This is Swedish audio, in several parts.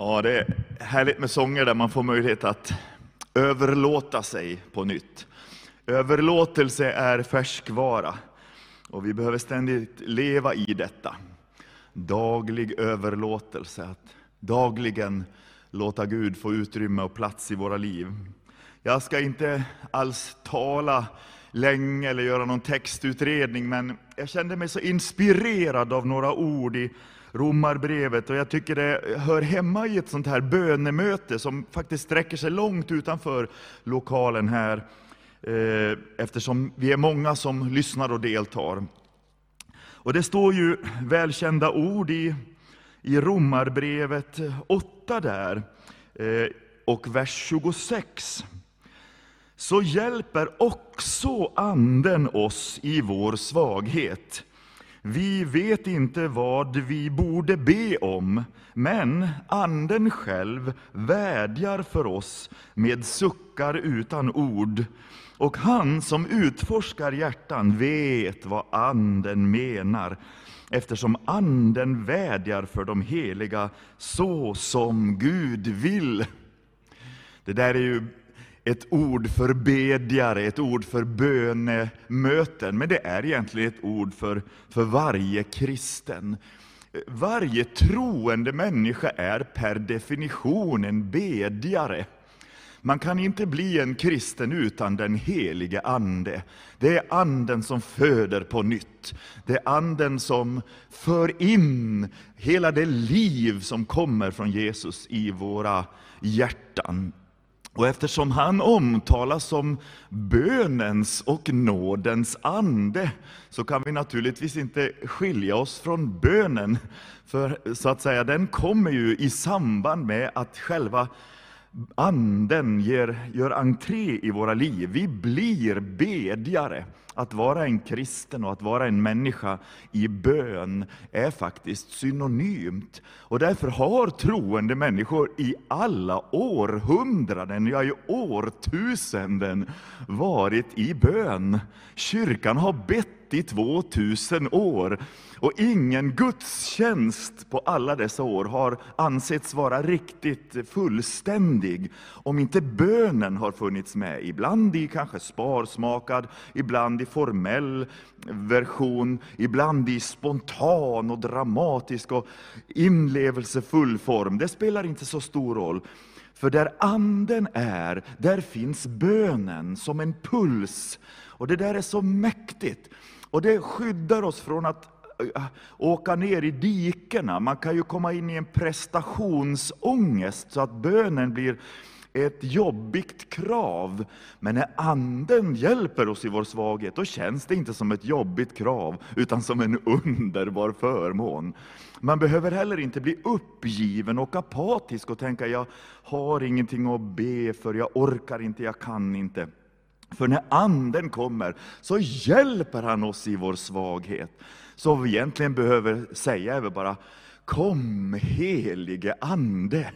Ja, det är härligt med sånger där man får möjlighet att överlåta sig på nytt. Överlåtelse är färskvara och vi behöver ständigt leva i detta. Daglig överlåtelse, att dagligen låta Gud få utrymme och plats i våra liv. Jag ska inte alls tala länge eller göra någon textutredning, men jag kände mig så inspirerad av några ord i Romarbrevet och jag tycker det hör hemma i ett sånt här bönemöte som faktiskt sträcker sig långt utanför lokalen här, eh, eftersom vi är många som lyssnar och deltar. Och det står ju välkända ord i, i Romarbrevet 8 där, eh, och vers 26 så hjälper också Anden oss i vår svaghet. Vi vet inte vad vi borde be om, men Anden själv vädjar för oss med suckar utan ord. Och han som utforskar hjärtan vet vad Anden menar, eftersom Anden vädjar för de heliga så som Gud vill. Det där är ju ett ord för bedjare, ett ord för bönemöten, men det är egentligen ett ord för, för varje kristen. Varje troende människa är per definition en bedjare. Man kan inte bli en kristen utan den helige Ande. Det är Anden som föder på nytt. Det är Anden som för in hela det liv som kommer från Jesus i våra hjärtan. Och eftersom han omtalas som bönens och nådens ande, så kan vi naturligtvis inte skilja oss från bönen. För så att säga, den kommer ju i samband med att själva anden ger, gör entré i våra liv. Vi blir bedjare. Att vara en kristen och att vara en människa i bön är faktiskt synonymt. Och därför har troende människor i alla århundraden, ja i årtusenden, varit i bön. Kyrkan har bett i 2000 år. Och ingen gudstjänst på alla dessa år har ansetts vara riktigt fullständig, om inte bönen har funnits med. Ibland i kanske sparsmakad, ibland i formell version, ibland i spontan och dramatisk och inlevelsefull form. Det spelar inte så stor roll. För där anden är, där finns bönen som en puls. Och det där är så mäktigt. Och det skyddar oss från att äh, åka ner i dikena. Man kan ju komma in i en prestationsångest så att bönen blir ett jobbigt krav. Men när Anden hjälper oss i vår svaghet, då känns det inte som ett jobbigt krav, utan som en underbar förmån. Man behöver heller inte bli uppgiven och apatisk och tänka, jag har ingenting att be för, jag orkar inte, jag kan inte. För när Anden kommer så hjälper han oss i vår svaghet. Så vad vi egentligen behöver säga är väl bara, kom helige Ande.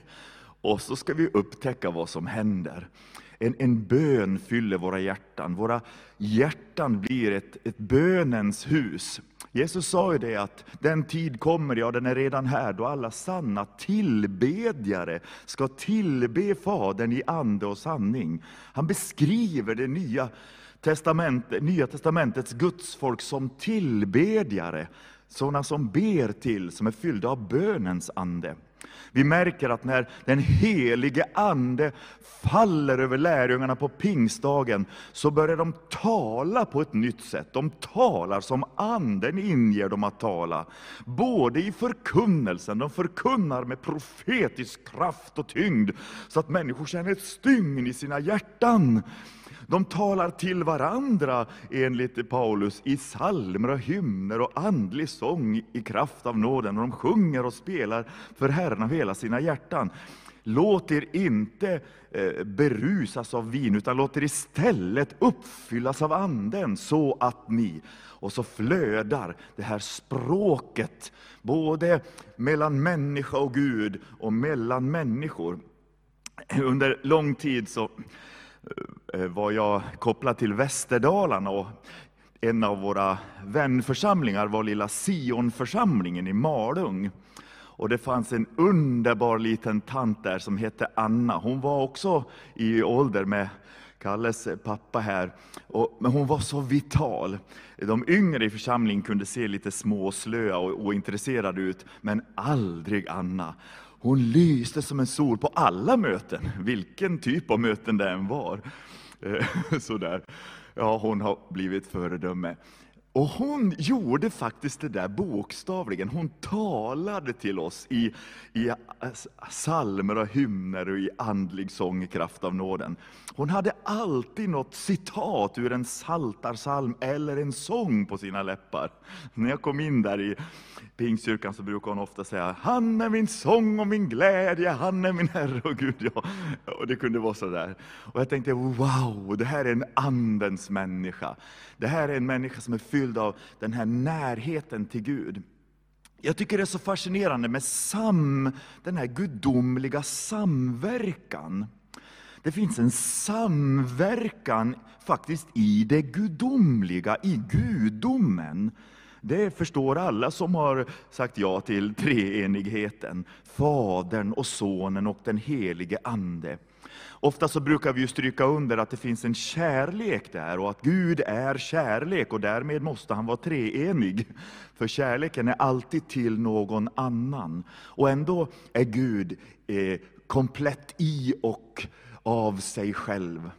Och så ska vi upptäcka vad som händer. En, en bön fyller våra hjärtan. Våra hjärtan blir ett, ett bönens hus. Jesus sa ju det att den tid kommer, ja den är redan här, då alla sanna tillbedjare ska tillbe Fadern i ande och sanning. Han beskriver det nya, testament, nya testamentets gudsfolk som tillbedjare, sådana som ber till, som är fyllda av bönens ande. Vi märker att när den helige Ande faller över lärjungarna på pingstdagen, så börjar de tala på ett nytt sätt. De talar som Anden inger dem att tala. Både i förkunnelsen, de förkunnar med profetisk kraft och tyngd, så att människor känner ett stygn i sina hjärtan. De talar till varandra, enligt Paulus, i psalmer och hymner och andlig sång i kraft av nåden. Och de sjunger och spelar för Herren av hela sina hjärtan. Låt er inte eh, berusas av vin, utan låt er istället uppfyllas av Anden, så att ni... Och så flödar det här språket, både mellan människa och Gud och mellan människor. Under lång tid så Eh, eh, var jag kopplad till Västerdalarna och en av våra vänförsamlingar var lilla Sionförsamlingen i Malung. Och det fanns en underbar liten tant där som hette Anna. Hon var också i ålder med Kalles pappa här. Och, men hon var så vital. De yngre i församlingen kunde se lite småslöa och ointresserade ut, men aldrig Anna. Hon lyste som en sol på alla möten, vilken typ av möten det än var. Eh, sådär. Ja, hon har blivit föredöme. Och hon gjorde faktiskt det där bokstavligen. Hon talade till oss i, i salmer och hymner och i andlig sång i kraft av nåden. Hon hade alltid något citat ur en saltarsalm eller en sång på sina läppar. När jag kom in där i Pingstkyrkan så brukade hon ofta säga Han är min sång och min glädje, han är min Herre och Gud. Ja. Och det kunde vara så där. Och jag tänkte, wow, det här är en andens människa. Det här är en människa som är fylld av den här närheten till Gud. Jag tycker det är så fascinerande med sam, den här gudomliga samverkan. Det finns en samverkan faktiskt i det gudomliga, i gudomen. Det förstår alla som har sagt ja till treenigheten. Fadern och Sonen och den helige Ande. Ofta så brukar vi stryka under att det finns en kärlek där och att Gud är kärlek och därmed måste han vara treenig. För kärleken är alltid till någon annan. Och ändå är Gud eh, komplett i och av sig själv.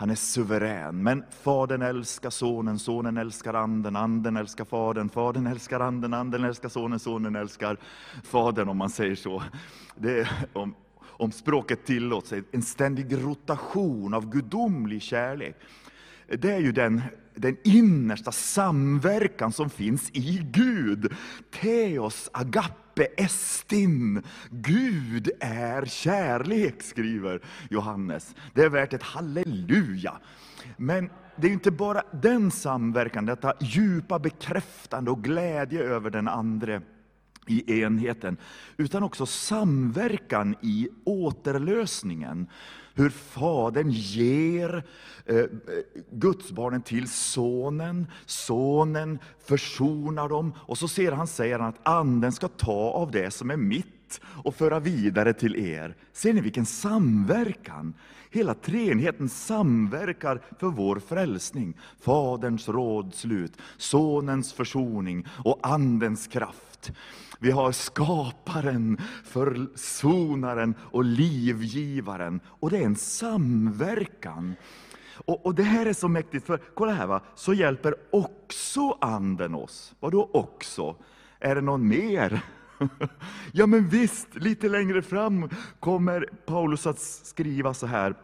Han är suverän. Men Fadern älskar Sonen, Sonen älskar Anden, Anden älskar Fadern, Fadern älskar Anden, Anden älskar Sonen, Sonen älskar Fadern, om man säger så. Det om, om språket tillåts, en ständig rotation av gudomlig kärlek. Det är ju den, den innersta samverkan som finns i Gud. Theos agape estin. Gud är kärlek, skriver Johannes. Det är värt ett halleluja. Men det är inte bara den samverkan, detta djupa bekräftande och glädje över den andre i enheten, utan också samverkan i återlösningen. Hur Fadern ger eh, gudsbarnen till Sonen, Sonen försonar dem, och så ser han, säger han att Anden ska ta av det som är mitt och föra vidare till er. Ser ni vilken samverkan? Hela treenigheten samverkar för vår frälsning. Faderns rådslut, Sonens försoning och Andens kraft. Vi har skaparen, försonaren och livgivaren. Och det är en samverkan. Och, och, Det här är så mäktigt, för kolla här, va? så hjälper också anden oss. Vad då också? Är det någon mer? ja men visst, lite längre fram kommer Paulus att skriva så här.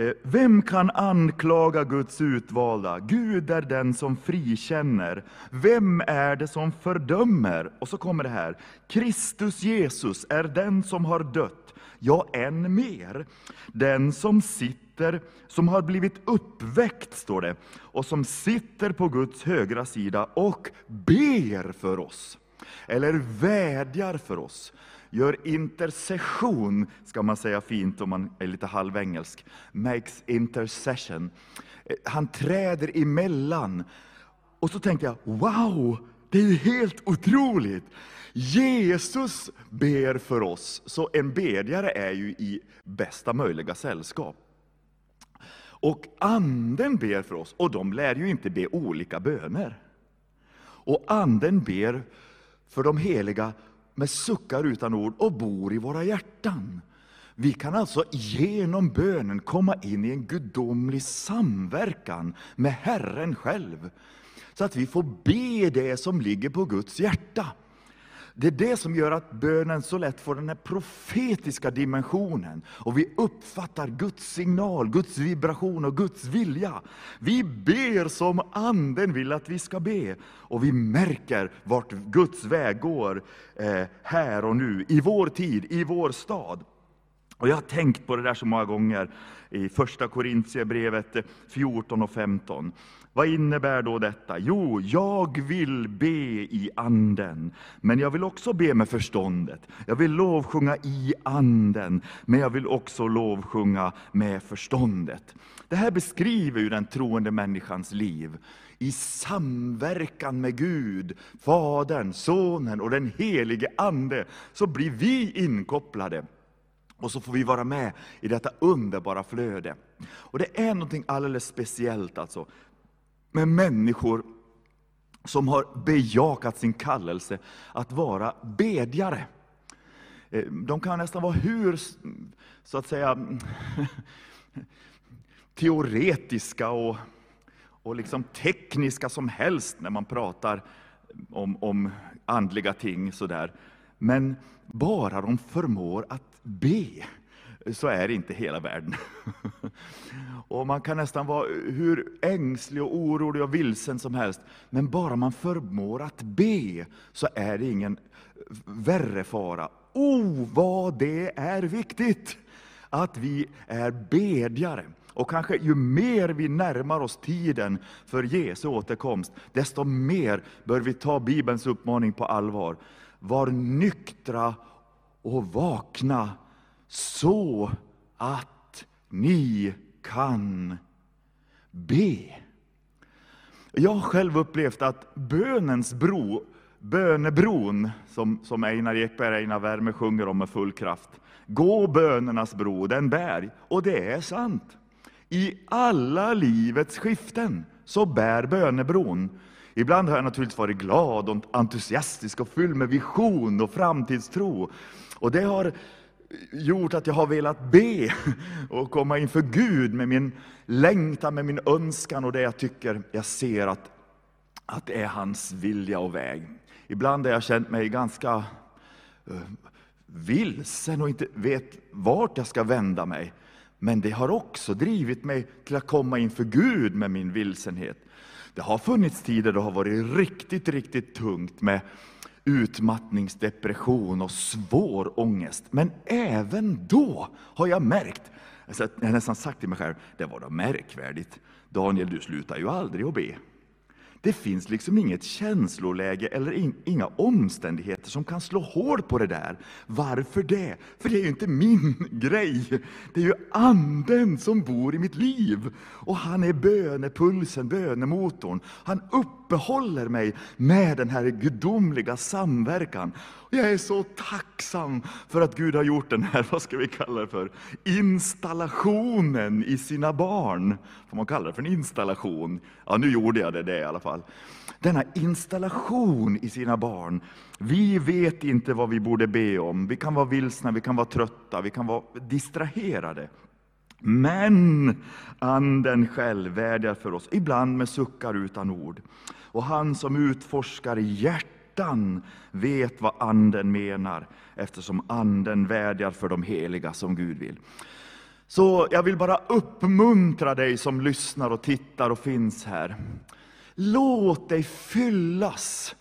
Eh, vem kan anklaga Guds utvalda? Gud är den som frikänner. Vem är det som fördömer? Och så kommer det här. Kristus Jesus är den som har dött, ja, än mer. Den som sitter, som har blivit uppväckt, står det, och som sitter på Guds högra sida och ber för oss, eller vädjar för oss gör intercession, ska man säga fint om man är lite halvengelsk, makes intercession. Eh, han träder emellan. Och så tänkte jag, wow, det är helt otroligt! Jesus ber för oss, så en bedjare är ju i bästa möjliga sällskap. Och anden ber för oss, och de lär ju inte be olika böner. Och anden ber för de heliga med suckar utan ord och bor i våra hjärtan. Vi kan alltså genom bönen komma in i en gudomlig samverkan med Herren själv. Så att vi får be det som ligger på Guds hjärta. Det är det som gör att bönen så lätt får den här profetiska dimensionen. Och vi uppfattar Guds signal, Guds vibration och Guds vilja. Vi ber som Anden vill att vi ska be. Och vi märker vart Guds väg går eh, här och nu, i vår tid, i vår stad. Och Jag har tänkt på det där så många gånger i första Korintierbrevet 14 och 15. Vad innebär då detta? Jo, jag vill be i anden, men jag vill också be med förståndet. Jag vill lovsjunga i anden, men jag vill också lovsjunga med förståndet. Det här beskriver ju den troende människans liv. i samverkan med Gud, Fadern, Sonen och den helige Ande, så blir vi inkopplade. Och så får vi vara med i detta underbara flöde. Och det är något alldeles speciellt alltså med människor som har bejakat sin kallelse att vara bedjare. Eh, de kan nästan vara hur, så att säga, teoretiska och, och liksom tekniska som helst när man pratar om, om andliga ting. Sådär. Men bara de förmår att be, så är det inte hela världen. Och Man kan nästan vara hur ängslig, och orolig och vilsen som helst, men bara man förmår att be, så är det ingen värre fara. Oh, vad det är viktigt att vi är bedjare. Och kanske ju mer vi närmar oss tiden för Jesu återkomst, desto mer bör vi ta Bibelns uppmaning på allvar. Var nyktra och vakna så att ni kan be. Jag har själv upplevt att bönens bro, bönebron, som, som Einar Ekberg och Einar Värme sjunger om med full kraft, gå bönernas bro, den bär. Och det är sant. I alla livets skiften så bär bönebron. Ibland har jag naturligtvis varit glad och entusiastisk och fylld med vision och framtidstro. Och det har gjort att jag har velat be och komma inför Gud med min längtan, med min önskan och det jag tycker jag ser att, att det är hans vilja och väg. Ibland har jag känt mig ganska eh, vilsen och inte vet vart jag ska vända mig. Men det har också drivit mig till att komma inför Gud med min vilsenhet. Det har funnits tider då det har varit riktigt, riktigt tungt med utmattningsdepression och svår ångest. Men även då har jag märkt, alltså jag har nästan sagt till mig själv, det var då märkvärdigt. Daniel, du slutar ju aldrig att be. Det finns liksom inget känsloläge eller in, inga omständigheter som kan slå hål på det där. Varför det? För det är ju inte min grej. Det är ju anden som bor i mitt liv. Och han är bönepulsen, bönemotorn. Han uppehåller mig med den här gudomliga samverkan. Jag är så tacksam för att Gud har gjort den här, vad ska vi kalla det för, installationen i sina barn. Får man kalla det för en installation? Ja, nu gjorde jag det, det i alla fall. Denna installation i sina barn. Vi vet inte vad vi borde be om. Vi kan vara vilsna, vi kan vara trötta, vi kan vara distraherade. Men Anden själv vädjar för oss, ibland med suckar utan ord. Och han som utforskar hjärtan vet vad Anden menar, eftersom Anden vädjar för de heliga som Gud vill. Så jag vill bara uppmuntra dig som lyssnar och tittar och finns här. Låt dig fyllas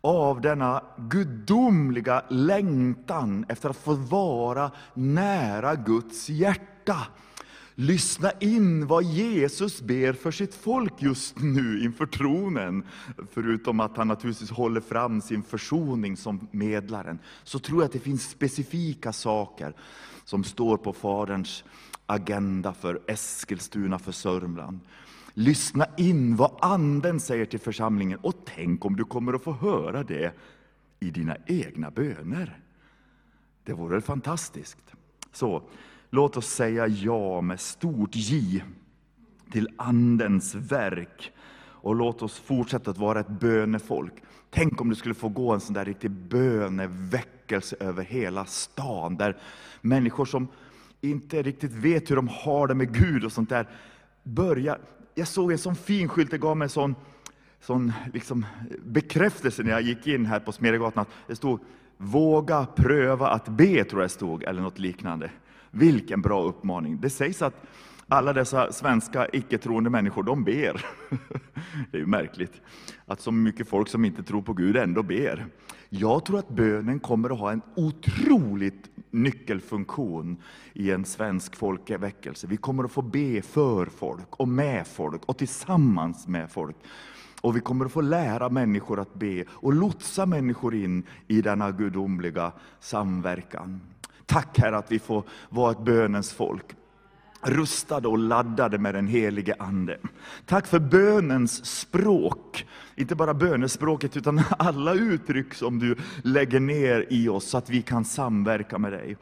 av denna gudomliga längtan efter att få vara nära Guds hjärta. Lyssna in vad Jesus ber för sitt folk just nu inför tronen. Förutom att han naturligtvis håller fram sin försoning som medlaren, så tror jag att det finns specifika saker som står på Faderns agenda för Eskilstuna, för Sörmland. Lyssna in vad Anden säger till församlingen och tänk om du kommer att få höra det i dina egna böner. Det vore fantastiskt. Så, Låt oss säga ja med stort J till Andens verk. Och låt oss fortsätta att vara ett bönefolk. Tänk om det skulle få gå en sån där riktig böneväckelse över hela stan. Där människor som inte riktigt vet hur de har det med Gud och sånt där, börjar. Jag såg en sån fin skylt, det gav mig en sån, sån liksom bekräftelse när jag gick in här på Smedjegatan. Det stod Våga pröva att be, tror jag stod, eller något liknande. Vilken bra uppmaning. Det sägs att alla dessa svenska icke-troende människor, de ber. Det är ju märkligt att så mycket folk som inte tror på Gud ändå ber. Jag tror att bönen kommer att ha en otroligt nyckelfunktion i en svensk folkväckelse. Vi kommer att få be för folk och med folk och tillsammans med folk. Och vi kommer att få lära människor att be och lotsa människor in i denna gudomliga samverkan. Tack Herre att vi får vara ett bönens folk. rustade och laddade med den helige Ande. Tack för bönens språk. Inte bara bönespråket, utan alla uttryck som du lägger ner i oss, så att vi kan samverka med dig.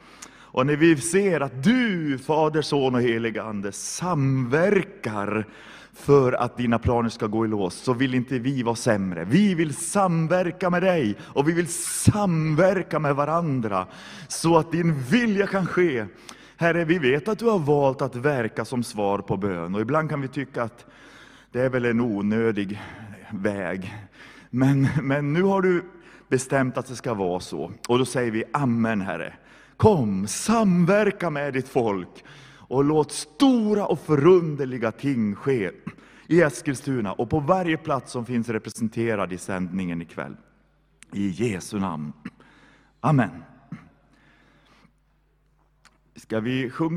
Och när vi ser att du, Fader, Son och helige Ande, samverkar för att dina planer ska gå i lås, så vill inte vi vara sämre. Vi vill samverka med dig och vi vill samverka med varandra, så att din vilja kan ske. Herre, vi vet att du har valt att verka som svar på bön, och ibland kan vi tycka att det är väl en onödig väg. Men, men nu har du bestämt att det ska vara så, och då säger vi Amen, Herre. Kom, samverka med ditt folk och låt stora och förunderliga ting ske i Eskilstuna och på varje plats som finns representerad i sändningen ikväll. I Jesu namn. Amen. Ska vi sjunga